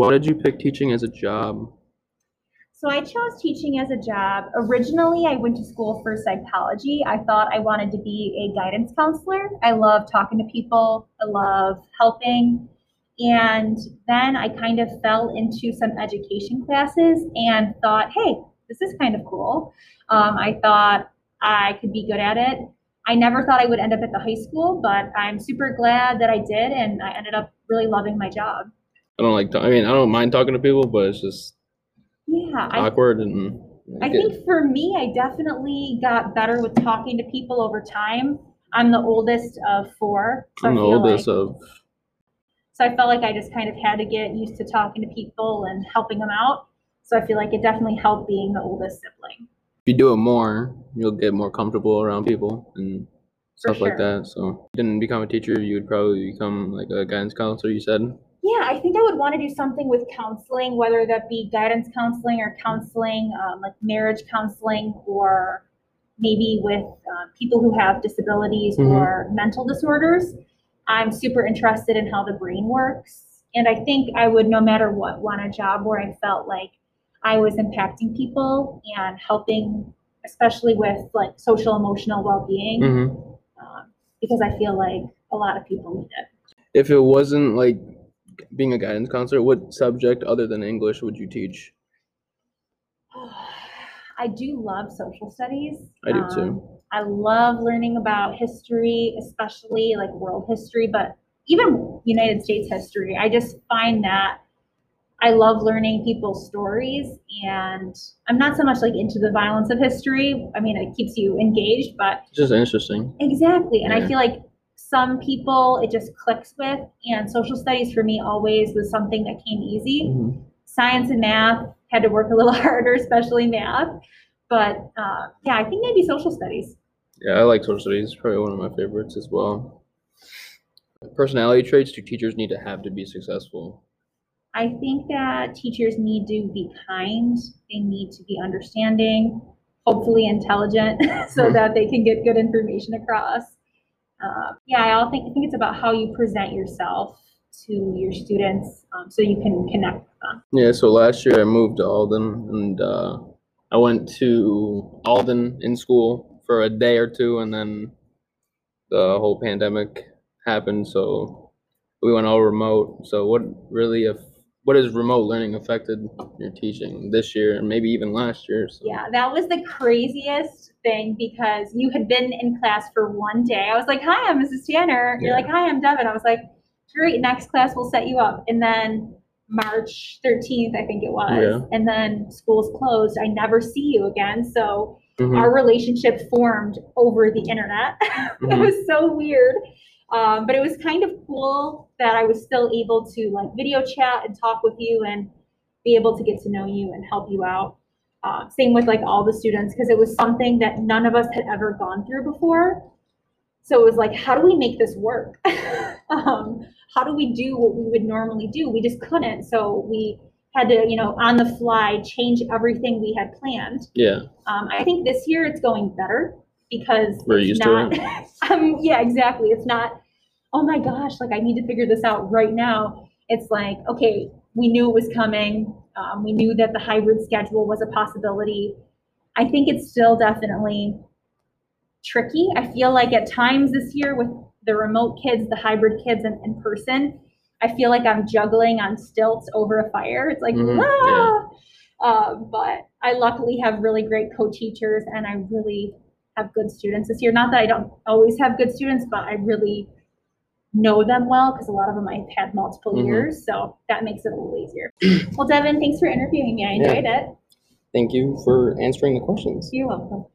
why did you pick teaching as a job? So I chose teaching as a job. Originally, I went to school for psychology. I thought I wanted to be a guidance counselor. I love talking to people, I love helping. And then I kind of fell into some education classes and thought, hey, this is kind of cool. Um, I thought I could be good at it. I never thought I would end up at the high school, but I'm super glad that I did, and I ended up really loving my job. I don't like. I mean, I don't mind talking to people, but it's just Yeah, I awkward and. I think for me, I definitely got better with talking to people over time. I'm the oldest of four. So I I'm the oldest like, of. so I felt like I just kind of had to get used to talking to people and helping them out. So I feel like it definitely helped being the oldest sibling. If you do it more, you'll get more comfortable around people and stuff like that. So, if you didn't become a teacher, you would probably become like a guidance counselor. You said. Yeah, I think I would want to do something with counseling, whether that be guidance counseling or counseling, um, like marriage counseling, or maybe with um, people who have disabilities Mhm. or mental disorders. I'm super interested in how the brain works. And I think I would, no matter what, want a job where I felt like I was impacting people and helping, especially with like social emotional well being, hmm um, because I feel like a lot of people need it. If it wasn't like being a guidance counselor, what subject other than English would you teach? I do love social studies. I do too. Um, I love learning about history, especially like world history, but even United States history. I just find that I love learning people's stories, and I'm not so much like into the violence of history. I mean, it keeps you engaged, but It's just interesting. Exactly. And I feel like some people it just clicks with, and social studies for me always was something that came easy. Mhm. Science and math had to work a little harder, especially math. But uh, yeah, I think maybe social studies. Yeah, I like social studies. Probably one of my favorites as well. Personality traits do teachers need to have to be successful? I think that teachers need to be kind, they need to be understanding, hopefully intelligent, so Mhm. that they can get good information across. Uh, yeah, I all think I think it's about how you present yourself to your students, um, so you can connect with them. Yeah, so last year I moved to Alden and uh, I went to Alden in school for a day or two and then the whole pandemic happened, so we went all remote. So what really if what has remote learning affected your teaching this year and maybe even last year? So. Yeah, that was the craziest thing because you had been in class for one day. I was like, "Hi, I'm Mrs. Tanner." You're Yeah. like, "Hi, I'm Devin." I was like, "Great, next class we'll set you up." And then March 13th, I think it was, Yeah. and then school's closed. I never see you again. So Mhm. our relationship formed over the internet. it Mhm. was so weird. Um, but it was kind of cool that I was still able to like video chat and talk with you and be able to get to know you and help you out. Uh, same with like all the students because it was something that none of us had ever gone through before. So it was like, how do we make this work? um, how do we do what we would normally do? We just couldn't. So we had to, you know, on the fly change everything we had planned. Yeah. Um, I think this year it's going better because We're it's used to not, um, yeah, exactly. It's not, oh my gosh, like I need to figure this out right now. It's like, okay, we knew it was coming. Um, we knew that the hybrid schedule was a possibility. I think it's still definitely tricky. I feel like at times this year with the remote kids, the hybrid kids in, in person, I feel like I'm juggling on stilts over a fire. It's like, Mhm, ah! Uh, but I luckily have really great co-teachers and I really have good students this year. Not that I don't always have good students, but I really know them well because a lot of them I've had multiple Mhm. years. So that makes it a little easier. well, Devin, thanks for interviewing me. I Yeah. enjoyed it. Thank you for answering the questions. You're welcome.